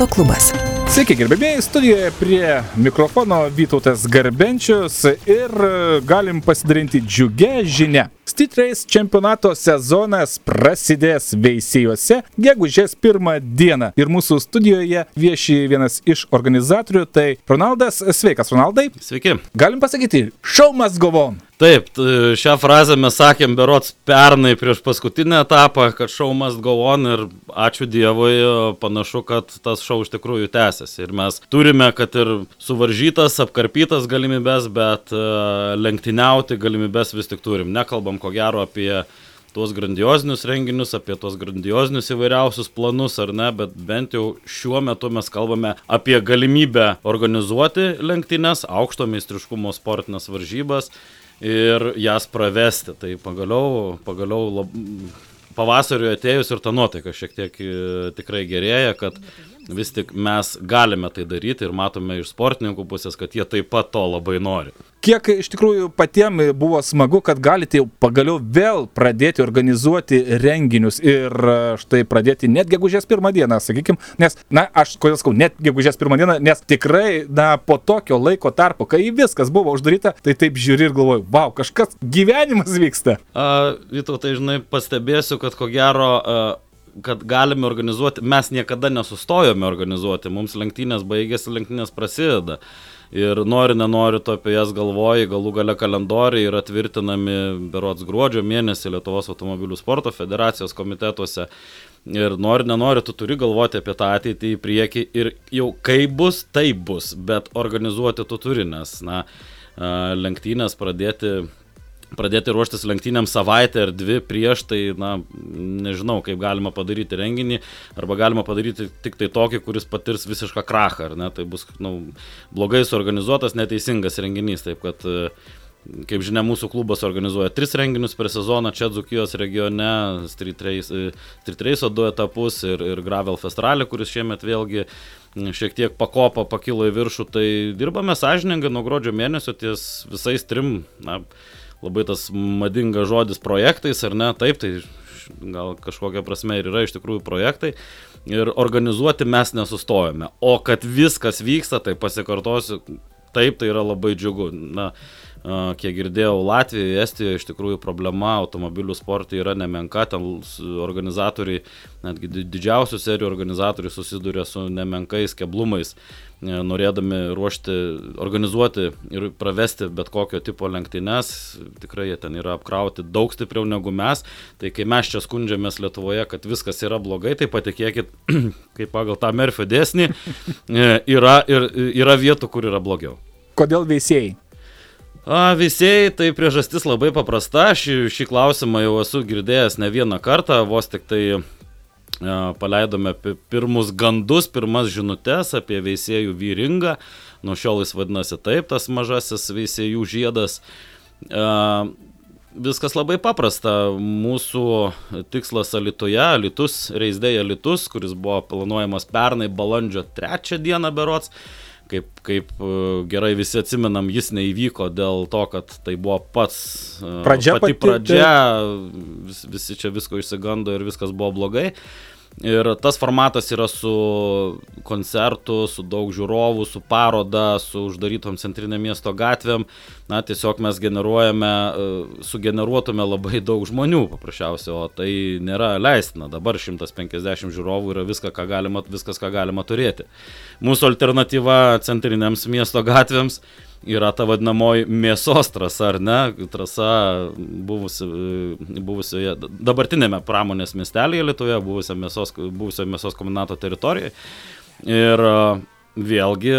sporto klubas. Sveiki, gerbėmiai, studijoje prie mikrofono Vytautas Garbenčius ir galim pasidalinti džiugę žinę. Street Race čempionato sezonas prasidės Veisėjuose gegužės pirmą dieną. Ir mūsų studijoje vieši vienas iš organizatorių, tai Ronaldas. Sveikas, Ronaldai. Sveiki. Galim pasakyti, show must go on. Taip, šią frazę mes sakėm berots pernai prieš paskutinį etapą, kad šau must go on ir ačiū Dievui, panašu, kad tas šau iš tikrųjų tęsiasi. Ir mes turime, kad ir suvaržytas, apkarpytas galimybės, bet uh, lenktyniauti galimybės vis tik turim. Nekalbam ko gero apie tuos grandiozinius renginius, apie tuos grandiozinius įvairiausius planus ar ne, bet bent jau šiuo metu mes kalbame apie galimybę organizuoti lenktynes, aukšto meistriškumo sportinės varžybas ir jas pravesti. Tai pagaliau, pagaliau lab, pavasariu atėjus ir ta nuotaika šiek tiek e, tikrai gerėja, kad vis tik mes galime tai daryti ir matome iš sportininkų pusės, kad jie taip pat to labai nori. Kiek iš tikrųjų patiems buvo smagu, kad galite jau pagaliau vėl pradėti organizuoti renginius ir e, štai pradėti net gegužės pirmą dieną, sakykime, nes, na, aš kodėl sakau, net gegužės pirmą dieną, nes tikrai, na, po tokio laiko tarpo, kai viskas buvo uždaryta, tai taip žiūri ir galvoju, wow, kažkas gyvenimas vyksta. Vytau, tai žinai, pastebėsiu, kad ko gero a, kad galime organizuoti, mes niekada nesustojome organizuoti, mums lenktynės baigėsi, lenktynės prasideda ir nori, nenori, tu apie jas galvoji, galų gale kalendoriai yra tvirtinami berots gruodžio mėnesį Lietuvos automobilių sporto federacijos komitetuose. Ir nori, nenori, tu turi galvoti apie tą ateitį į priekį ir jau kaip bus, taip bus, bet organizuoti tu turi, nes, na, lenktynės pradėti pradėti ruoštis lenktynėms savaitę ar dvi prieš, tai, na, nežinau, kaip galima padaryti renginį, arba galima padaryti tik tai tokį, kuris patirs visišką krachą, ar ne, tai bus, na, nu, blogai suorganizuotas, neteisingas renginys, taip kad Kaip žinia, mūsų klubas organizuoja tris renginius per sezoną čia Dzukijos regione, Street Race, Street Race du etapus ir, ir Gravel Festivalį, kuris šiemet vėlgi šiek tiek pakopa pakilo į viršų, tai dirbame sąžiningai nuo gruodžio mėnesio ties visais trim, na, labai tas madingas žodis projektais, ar ne? Taip, tai gal kažkokia prasme ir yra iš tikrųjų projektai. Ir organizuoti mes nesustojame. O kad viskas vyksta, tai pasikartosiu, taip, tai yra labai džiugu. Na, kiek girdėjau, Latvijoje, Estijoje iš tikrųjų problema automobilių sportai yra nemenka, ten organizatoriai, netgi didžiausių serijų organizatoriai susiduria su nemenkais keblumais norėdami ruošti, organizuoti ir pravesti bet kokio tipo lenktynes, tikrai jie ten yra apkrauti daug stipriau negu mes, tai kai mes čia skundžiamės Lietuvoje, kad viskas yra blogai, tai patikėkit, kaip pagal tą Merfio dėsnį, e, yra, yra vietų, kur yra blogiau. Kodėl veisėjai? A, visieji, tai priežastis labai paprasta, šį, šį klausimą jau esu girdėjęs ne vieną kartą, vos tik tai paleidome pirmus gandus, pirmas žinutės apie veisėjų vyringą. Nuo šiol jis vadinasi taip, tas mažasis veisėjų žiedas. Viskas labai paprasta. Mūsų tikslas Alitoje, Alitus, Reisdėje Alitus, kuris buvo planuojamas pernai balandžio 3 dieną berots, kaip, kaip gerai visi atsimenam, jis neįvyko dėl to, kad tai buvo pats pradžia, pati pradžia, vis, visi čia visko išsigando ir viskas buvo blogai. Ir tas formatas yra su koncertu, su daug žiūrovų, su paroda, su uždarytom centrinėm miesto gatvėm. Na, tiesiog mes generuojame, e, sugeneruotume labai daug žmonių paprasčiausiai, o tai nėra leistina. Dabar 150 žiūrovų yra viską, ką galima, viskas, ką galima turėti. Mūsų alternatyva centrinėms miesto gatvėms yra ta vadinamoji mėsos trasa, ar ne? Trasa buvusi, buvusioje, dabartinėme pramonės miestelėje Lietuvoje, buvusio mėsos, buvusio mėsos kombinato teritorijoje. Ir vėlgi,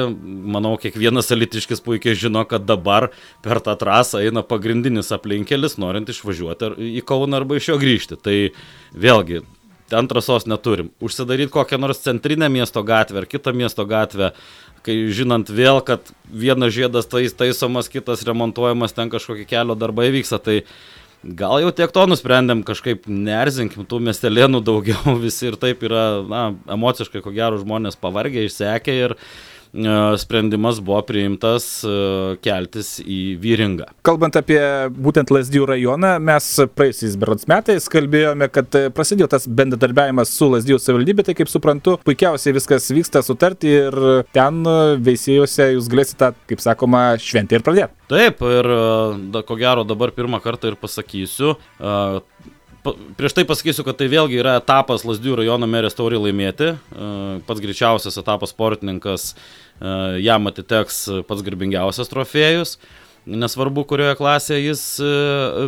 manau, kiekvienas elitiškis puikiai žino, kad dabar per tą trasą eina pagrindinis aplinkelis, norint išvažiuoti į Kauną arba iš jo grįžti. Tai vėlgi, ten trasos neturim. Užsidaryti kokią nors centrinę miesto gatvę ar kitą miesto gatvę kai žinant vėl, kad vienas žiedas tais taisomas, kitas remontuojamas, ten kažkokie kelio darbai vyksta, tai gal jau tiek to nusprendėm kažkaip nerzinkim tų miestelėnų daugiau, visi ir taip yra, na, emociškai ko gero žmonės pavargę, išsekę ir sprendimas buvo priimtas keltis į Vyringą. Kalbant apie būtent Lasdijų rajoną, mes praeisiais berods metais kalbėjome, kad prasidėjo tas bendradarbiavimas su Lasdijų savivaldybė, tai kaip suprantu, puikiausiai viskas vyksta sutarti ir ten veisėjose jūs galėsite, kaip sakoma, šventę ir pradėti. Taip, ir da, ko gero dabar pirmą kartą ir pasakysiu, prieš tai pasakysiu, kad tai vėlgi yra etapas Lasdijų rajono merės taurį laimėti. Pats greičiausias etapas sportininkas, jam atiteks pats garbingiausias trofėjus. Nesvarbu, kurioje klasėje jis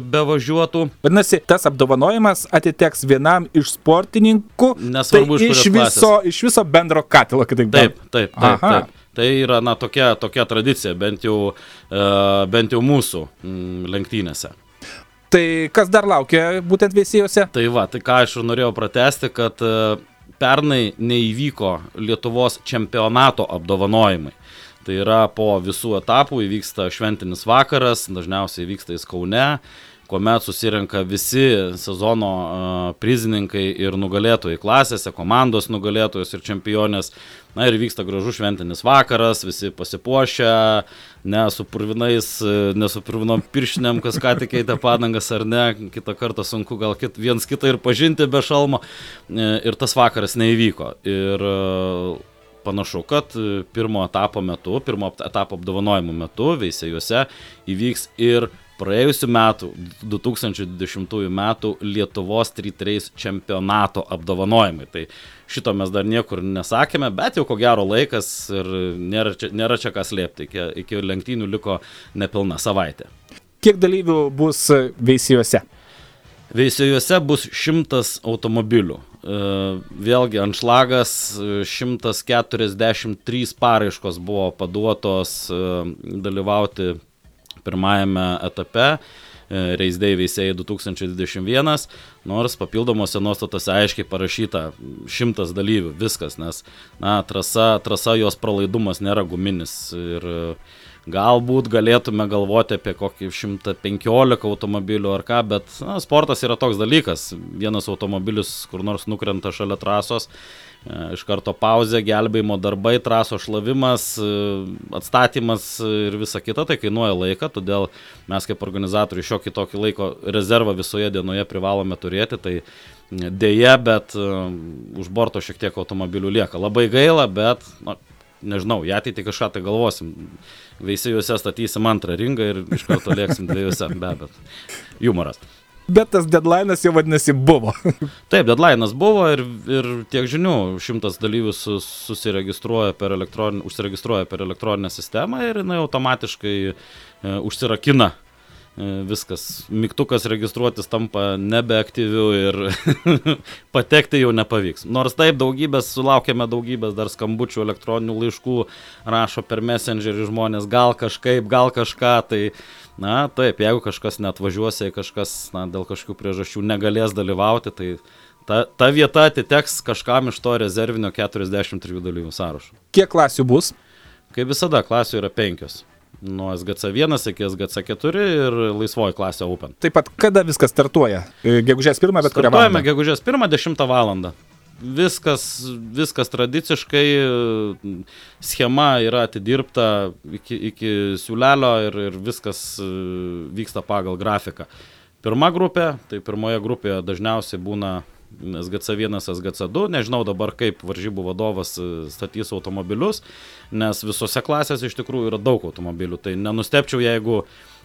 bevažiuotų. Vadinasi, tas apdovanojimas atiteks vienam iš sportininkų. Nesvarbu, tai iš, iš, viso, iš viso bendro katilo, kitaip tariant. Taip, taip, taip. taip. Tai yra na, tokia, tokia tradicija, bent jau, bent jau mūsų mm, lenktynėse. Tai kas dar laukia būtent veisėjose? Tai va, tai ką aš ir norėjau pratesti, kad e, pernai neįvyko Lietuvos čempionato apdovanojimai. Tai yra po visų etapų įvyksta šventinis vakaras, dažniausiai vyksta į Kaune, kuomet susirenka visi sezono prizininkai ir nugalėtojai klasėse, komandos nugalėtojus ir čempionės. Na ir vyksta gražus šventinis vakaras, visi pasipuošę, ne su purvinais, ne su purvinom piršinėm, kas ką tik eita padangas ar ne, kitą kartą sunku gal kit, viens kitą ir pažinti be šalmo. E, ir tas vakaras neįvyko. Ir panašu, kad pirmo etapo metu, pirmo etapo apdovanojimo metu Veisėjuose įvyks ir praėjusiu metu, 2020 metų Lietuvos 3-3 čempionato apdovanojimai. Tai šito mes dar niekur nesakėme, bet jau ko gero laikas ir nėra čia, nėra čia ką slėpti. Iki, iki lenktynių liko nepilna savaitė. Kiek dalyvių bus veisijuose? Veisijuose bus šimtas automobilių. E, vėlgi anšlagas 143 paraiškos buvo paduotos e, dalyvauti pirmajame etape. E, Race Day veisėjai 2021, nors papildomose nuostatose aiškiai parašyta šimtas dalyvių, viskas, nes na, trasa, trasa jos pralaidumas nėra guminis ir galbūt galėtume galvoti apie kokį 115 automobilių ar ką, bet na, sportas yra toks dalykas, vienas automobilis kur nors nukrenta šalia trasos E, iš karto pauzė, gelbėjimo darbai, traso šlavimas, e, atstatymas ir visa kita, tai kainuoja laiką, todėl mes kaip organizatoriai šiokį tokį laiko rezervą visoje dienoje privalome turėti, tai dėje, bet uh, už borto šiek tiek automobilių lieka. Labai gaila, bet, na, nežinau, į ateitį kažką tai galvosim. Veisėjuose statysim antrą ringą ir iš karto lėksim dviejose, be abejo. Humoras. Bet tas deadline'as jau vadinasi buvo. Taip, deadline'as buvo ir, ir tiek žinių, šimtas dalyvių susiregistruoja per elektroninę, užsiregistruoja per elektroninę sistemą ir jinai automatiškai e, užsirakina viskas. Mygtukas registruotis tampa nebeaktyviu ir patekti jau nepavyks. Nors taip daugybės, sulaukėme daugybės dar skambučių, elektroninių laiškų, rašo per messengerį žmonės, gal kažkaip, gal kažką, tai Na taip, jeigu kažkas net važiuos, jei kažkas na, dėl kažkokių priežasčių negalės dalyvauti, tai ta, ta vieta atiteks kažkam iš to rezervinio 43 dalyvių sąrašo. Kiek klasių bus? Kaip visada, klasių yra penkios. Nuo SGC1 iki SGC4 ir laisvoji klasė Open. Taip pat kada viskas startuoja? Gegužės 1, bet kurią valandą? Startuojame gegužės 1, 10 valandą viskas, viskas tradiciškai, schema yra atidirbta iki, iki siūlelio ir, ir viskas e, vyksta pagal grafiką. Pirma grupė, tai pirmoje grupėje dažniausiai būna SGC1, SGC2, nežinau dabar kaip varžybų vadovas e, statys automobilius, nes visose klasėse iš tikrųjų yra daug automobilių, tai nenustepčiau, jeigu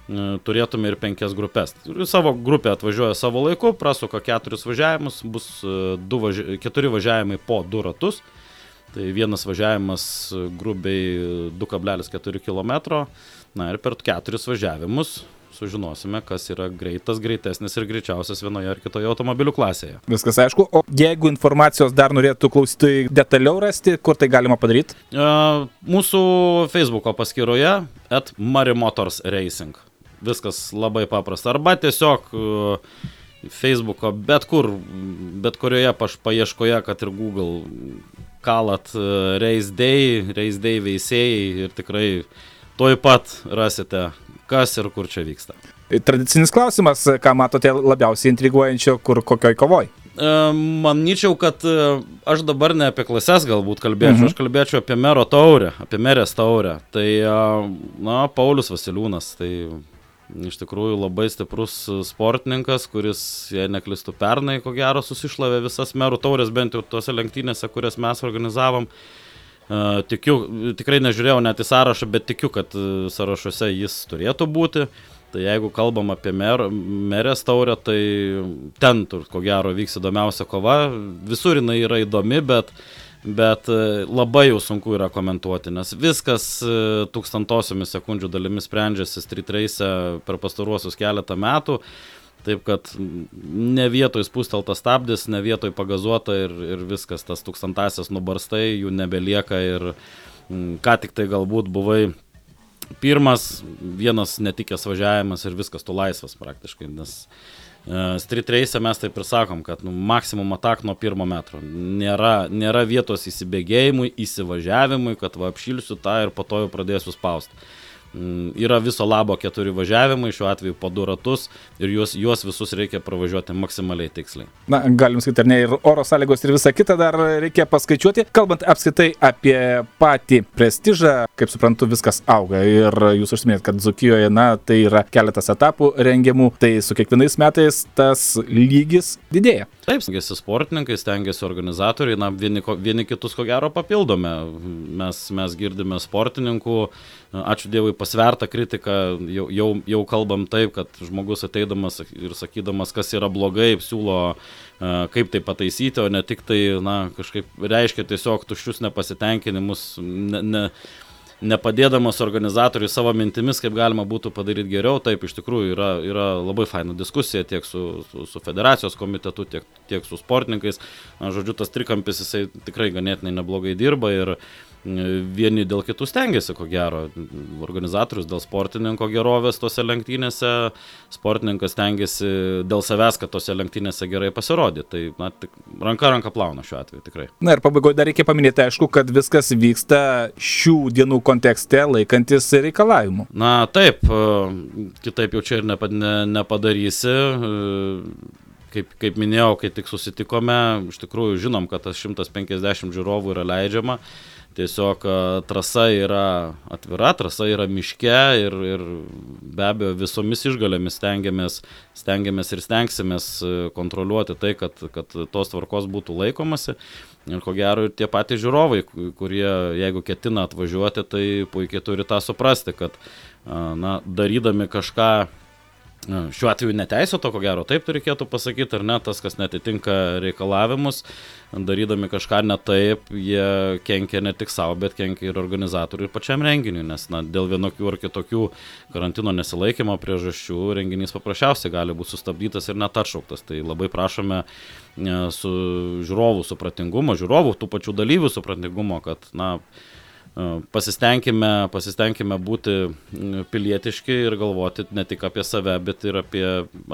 E, turėtume ir penkias grupės. Savo grupė atvažiuoja savo laiku, prasuka keturis važiavimus, bus e, važi keturi važiavimai po du ratus. Tai vienas važiavimas e, grubiai 2,4 km. Na ir per keturis važiavimus sužinosime, kas yra greitas, greitesnis ir greičiausias vienoje ar kitoje automobilių klasėje. Viskas aišku, o jeigu informacijos dar norėtų klausytojai detaliau rasti, kur tai galima padaryti? Uh, mūsų Facebook'o paskyroje at Marimotors Racing viskas labai paprasta. Arba tiesiog uh, Facebook'o, bet kur, bet kurioje paš paieškoje, kad ir Google kalat uh, Race Day, Race Day veisėjai ir tikrai toj pat rasite, kas ir kur čia vyksta. Tradicinis klausimas, ką matote labiausiai intriguojančio, kur kokioj kovoj? manyčiau, kad e, aš dabar ne apie klases galbūt kalbėčiau, mhm. aš kalbėčiau apie mero taurę, apie merės taurę. Tai, e, na, Paulius Vasiliūnas, tai iš tikrųjų labai stiprus sportininkas, kuris, jei neklistų pernai, ko gero susišlavė visas merų taurės, bent jau tose lenktynėse, kurias mes organizavom. Uh, tikiu, tikrai nežiūrėjau net į sąrašą, bet tikiu, kad sąrašuose jis turėtų būti. Uh, Tai jeigu kalbam apie mer, merės taurę, tai ten, tur, ko gero, vyks įdomiausia kova. Visur jinai yra įdomi, bet, bet e, labai jau sunku yra komentuoti, nes viskas e, tūkstantosiomis sekundžių dalimis sprendžiasi street race per pastaruosius keletą metų. Taip kad ne vietoj spūsteltas stabdis, ne vietoj pagazuota ir, ir viskas, tas tūkstantasias nubarstai, jų nebelieka ir ką tik tai galbūt buvai pirmas, vienas netikęs važiavimas ir viskas, tu laisvas praktiškai, nes uh, street race mes taip ir sakom, kad nu, maksimum atak nuo pirmo metro. Nėra, nėra vietos įsibėgėjimui, įsivažiavimui, kad va apšilsiu tą ir po to jau pradėsiu spausti. Mm, yra viso labo keturi važiavimai, šiuo atveju po du ratus ir juos, juos visus reikia pravažiuoti maksimaliai tiksliai. Na, galim sakyti, ar ne, ir oro sąlygos ir visa kita dar reikia paskaičiuoti. Kalbant apskaitai apie patį prestižą, kaip suprantu, viskas auga ir jūs užsiminėt, kad Zukijoje, na, tai yra keletas etapų rengiamų, tai su kiekvienais metais tas lygis didėja. Taip, stengiasi sportininkai, stengiasi organizatoriai, na, vieni, vieni kitus ko gero papildome. Mes, mes girdime sportininkų, ačiū Dievui, pasvertą kritiką, jau, jau, jau kalbam taip, kad žmogus ateidamas ir sakydamas, kas yra blogai, siūlo kaip tai pataisyti, o ne tik tai, na, kažkaip reiškia tiesiog tuščius nepasitenkinimus, ne, ne, nepadėdamas organizatoriui savo mintimis, kaip galima būtų padaryti geriau. Taip, iš tikrųjų yra, yra labai faina diskusija tiek su, su, su federacijos komitetu, tiek, tiek su sportininkais. Na, žodžiu, tas trikampis jisai tikrai ganėtinai neblogai dirba ir vieni dėl kitų stengiasi, ko gero. Organizatorius dėl sportininko gerovės tose lenktynėse, sportininkas stengiasi dėl savęs, kad tose lenktynėse gerai pasirodė. Tai, na, tik ranka ranka plauna šiuo atveju tikrai. Na ir pabaigoje dar reikia paminėti, aišku, kad viskas vyksta šių dienų kontekste laikantis reikalavimų. Na taip, kitaip jau čia ir nepadarysi kaip, kaip minėjau, kai tik susitikome, iš tikrųjų žinom, kad tas 150 žiūrovų yra leidžiama. Tiesiog trasa yra atvira, trasa yra miške ir, ir be abejo visomis išgalėmis stengiamės, stengiamės ir stengsimės kontroliuoti tai, kad, kad tos tvarkos būtų laikomasi. Ir ko gero ir tie patys žiūrovai, kurie jeigu ketina atvažiuoti, tai puikiai turi tą suprasti, kad na, darydami kažką šiuo atveju neteisėto, ko gero, taip reikėtų pasakyti, ar ne, tas, kas netitinka reikalavimus, darydami kažką ne taip, jie kenkia ne tik savo, bet kenkia ir organizatoriui ir pačiam renginiui, nes na, dėl vienokių ar kitokių karantino nesilaikymo priežasčių renginys paprasčiausiai gali būti sustabdytas ir net atšauktas. Tai labai prašome su žiūrovų supratingumo, žiūrovų tų pačių dalyvių supratingumo, kad na, pasistengime, pasistengime būti pilietiški ir galvoti ne tik apie save, bet ir apie,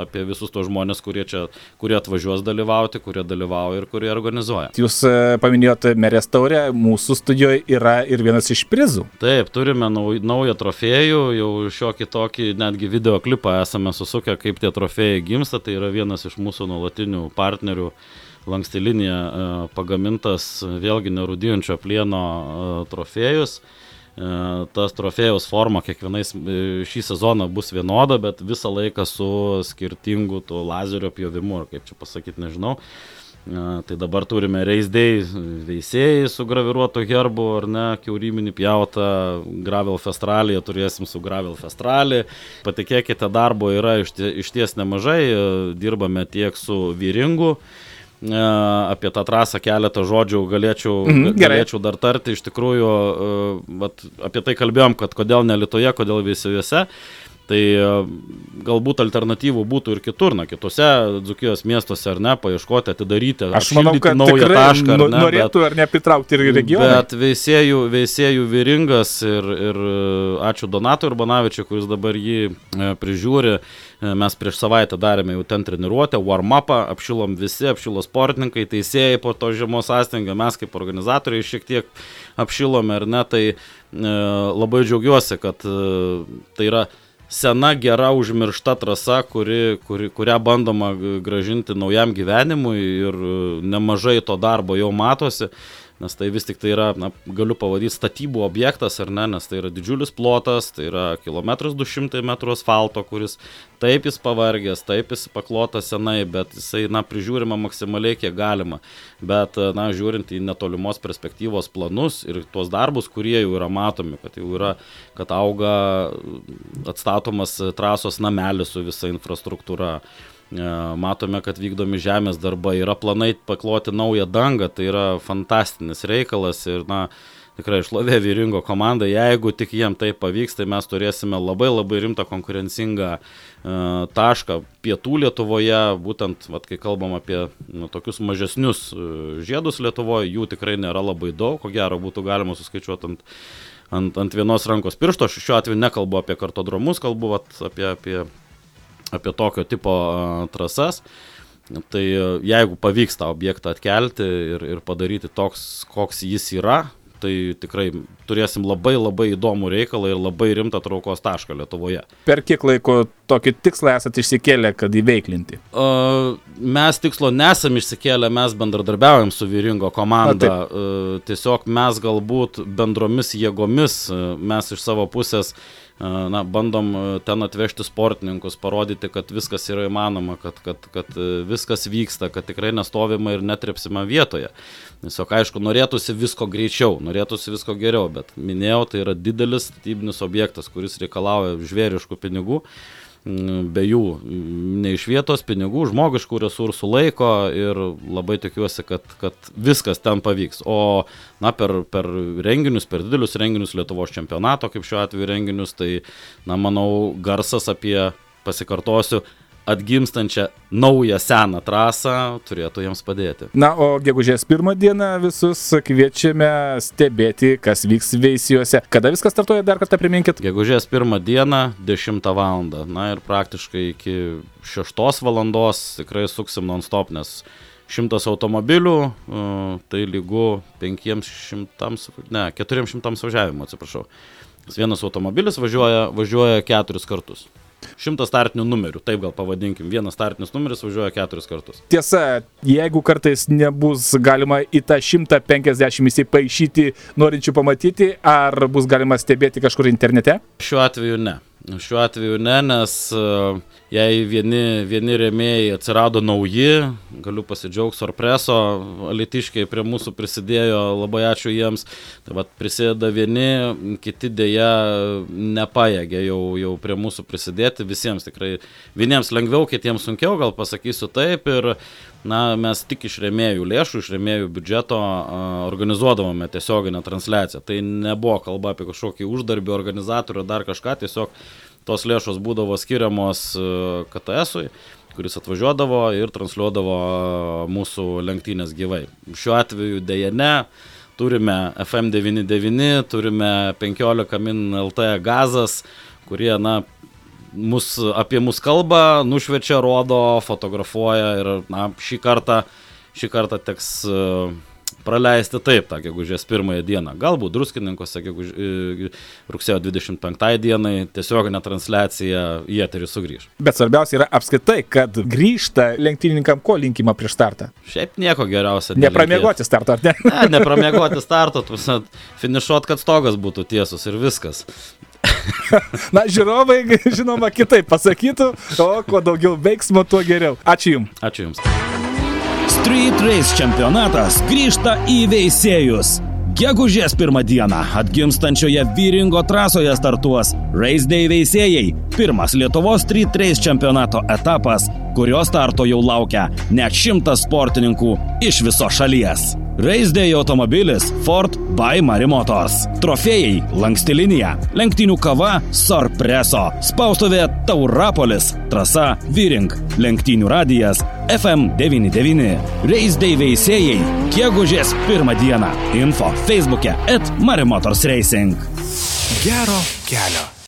apie visus tos žmonės, kurie čia, kurie atvažiuos dalyvauti, kurie dalyvauja ir kurie organizuoja. Jūs e, paminėjote Merės taurę, mūsų studijoje yra ir vienas iš prizų. Taip, turime nau, naują trofėjų, jau šiokį tokį netgi video klipą esame susukę, kaip tie trofėjai gimsta, tai yra vienas iš mūsų nuolatinių partnerių lankstilinėje pagamintas vėlgi nerūdijančio plieno trofėjus. Tas trofėjus forma kiekvienais e, šį sezoną bus vienoda, bet visą laiką su skirtingu tuo lazerio pjovimu, ar kaip čia pasakyti, nežinau. Tai dabar turime reisdėjai veisėjai su graviruotu herbu, ar ne, keuriminį pjautą, Gravel Festralį, turėsim su Gravel Festralį. Patikėkite, darbo yra iš ties nemažai, dirbame tiek su Vyringu, E, apie tą trasą keletą žodžių galėčiau, mhm, galėčiau dar tarti. Iš tikrųjų, e, vat, apie tai kalbėjom, kad kodėl ne Lietuvoje, kodėl visi Tai e, galbūt alternatyvų būtų ir kitur, na, kitose Dzukijos miestuose ar ne, paieškoti, atidaryti, aš manau, kad naują tašką. Ar ne, norėtų bet, ar ne pritraukti ir regioną. Bet veisėjų, veisėjų viringas ir, ir ačiū Donatui Urbanavičiui, kuris dabar jį prižiūri. Mes prieš savaitę darėme jau ten treniruotę, warm-upą, apšilom visi, apšilo sportininkai, teisėjai po to žiemos sąstingio, mes kaip organizatoriai šiek tiek apšilome ar ne, tai e, labai džiaugiuosi, kad e, tai yra sena, gera, užmiršta trasa, kuri, kuri, kurią bandoma gražinti naujam gyvenimui ir nemažai to darbo jau matosi nes tai vis tik tai yra, na, galiu pavadyti statybų objektas ar ne, nes tai yra didžiulis plotas, tai yra kilometras 200 metrų asfalto, kuris taip jis pavargęs, taip jis paklotas senai, bet jisai, na, prižiūrima maksimaliai kiek galima. Bet, na, žiūrint į netolimos perspektyvos planus ir tuos darbus, kurie jau yra matomi, kad jau yra, kad auga atstatomas trasos namelis su visa infrastruktūra matome, kad vykdomi žemės darbai, yra planai pakloti naują dangą, tai yra fantastinis reikalas ir, na, tikrai išlovė Vyringo komanda, jeigu tik jiem tai pavyks, tai mes turėsime labai labai rimtą konkurencingą uh, tašką pietų Lietuvoje, būtent, vat, kai kalbam apie nu, tokius mažesnius uh, žiedus Lietuvoje, jų tikrai nėra labai daug, ko gero būtų galima suskaičiuoti ant, ant, ant vienos rankos piršto, aš šiuo atveju nekalbu apie kartodromus, kalbu vat, apie, apie apie tokio tipo trasas. Tai jeigu pavyks tą objektą atkelti ir, ir padaryti toks, koks jis yra, tai tikrai turėsim labai labai įdomų reikalą ir labai rimtą traukos tašką Lietuvoje. Per kiek laiko tokį tikslą esate išsikėlę, kad įveiklinti? Uh, mes tikslo nesam išsikėlę, mes bendradarbiaujam su Vyringo komanda. Na, uh, tiesiog mes galbūt bendromis jėgomis, uh, mes iš savo pusės uh, na, bandom ten atvežti sportininkus, parodyti, kad viskas yra įmanoma, kad, kad, kad viskas vyksta, kad tikrai nestovima ir netrepsima vietoje. Tiesiog, aišku, norėtųsi visko greičiau, norėtųsi visko geriau, bet minėjau, tai yra didelis statybinis objektas, kuris reikalauja žvėriškų pinigų. Uh, be jų ne iš vietos pinigų, žmogiškų resursų laiko ir labai tikiuosi, kad, kad viskas ten pavyks. O na, per, per renginius, per didelius renginius Lietuvos čempionato, kaip šiuo atveju renginius, tai, na, manau, garsas apie, pasikartosiu, atgimstančią naują seną trasą turėtų jiems padėti. Na, o gegužės pirmą dieną visus kviečiame stebėti, kas vyks veisijuose. Kada viskas startuoja, dar kartą priminkit? Gegužės pirmą dieną 10 val. Na ir praktiškai iki 6 val. tikrai suksim non-stop, nes šimtas automobilių, tai lygu 500, ne, 400 važiavimo, atsiprašau. Vienas automobilis važiuoja, važiuoja keturis kartus. Šimtas startinių numerių, taip gal pavadinkim, vienas startinis numeris važiuoja keturis kartus. Tiesa, jeigu kartais nebus galima į tą 150 įsipaišyti, norinčių pamatyti, ar bus galima stebėti kažkur internete? Šiuo atveju ne. Šiuo atveju ne, nes e, jei vieni, vieni rėmėjai atsirado nauji, galiu pasidžiaugti, sorpreso, alitiškiai prie mūsų prisidėjo, labai ačiū jiems. Tai vad prisideda vieni, kiti dėja nepaėgė jau, jau prie mūsų prisidėti, visiems tikrai, vieniems lengviau, kitiems sunkiau, gal pasakysiu taip. Ir na, mes tik iš rėmėjų lėšų, iš rėmėjų biudžeto organizuodavome tiesioginę transliaciją. Tai nebuvo kalba apie kažkokį uždarbį organizatorių ar dar kažką, tiesiog tos lėšos būdavo skiriamos KTS-ui kuris atvažiuodavo ir transliuodavo mūsų lenktynės gyvai. Šiuo atveju dėja ne, turime FM99, turime 15 min LT gazas, kurie, na, mus, apie mus kalba, nušvečia, rodo, fotografuoja ir na, šį kartą, šį kartą teks uh, praleisti taip tą gegužės pirmąją dieną. Galbūt druskininkose geguž... E, rugsėjo 25 dienai tiesioginė transliacija į eterį sugrįž. Bet svarbiausia yra apskritai, kad grįžta lenktynininkam ko linkima prieš startą. Šiaip nieko geriausia. Nepramiegoti starto, ar ne? Ne, nepramiegoti starto, finišuot, kad stogas būtų tiesus ir viskas. Na, žiūrovai, žinoma, kitaip pasakytų, o kuo daugiau veiksmo, tuo geriau. Ačiū Jums. Ačiū Jums. Street Race čempionatas grįžta į veisėjus. Gegužės pirmą dieną atgimstančioje Vyringo trasoje startuos Race Day veisėjai. Pirmas Lietuvos Street Race čempionato etapas, kurio starto jau laukia net šimtas sportininkų iš viso šalies. Race automobilis Ford by Marimotos. Trofėjai Lanksti linija. Lenktynių kava Sorpreso. Spaustuvė Taurapolis. Trasa Vyring. Lenktynių radijas FM99. Race veisėjai. Gegužės pirmą dieną. Info Facebook'e at Marimotors Racing. Gero kelio.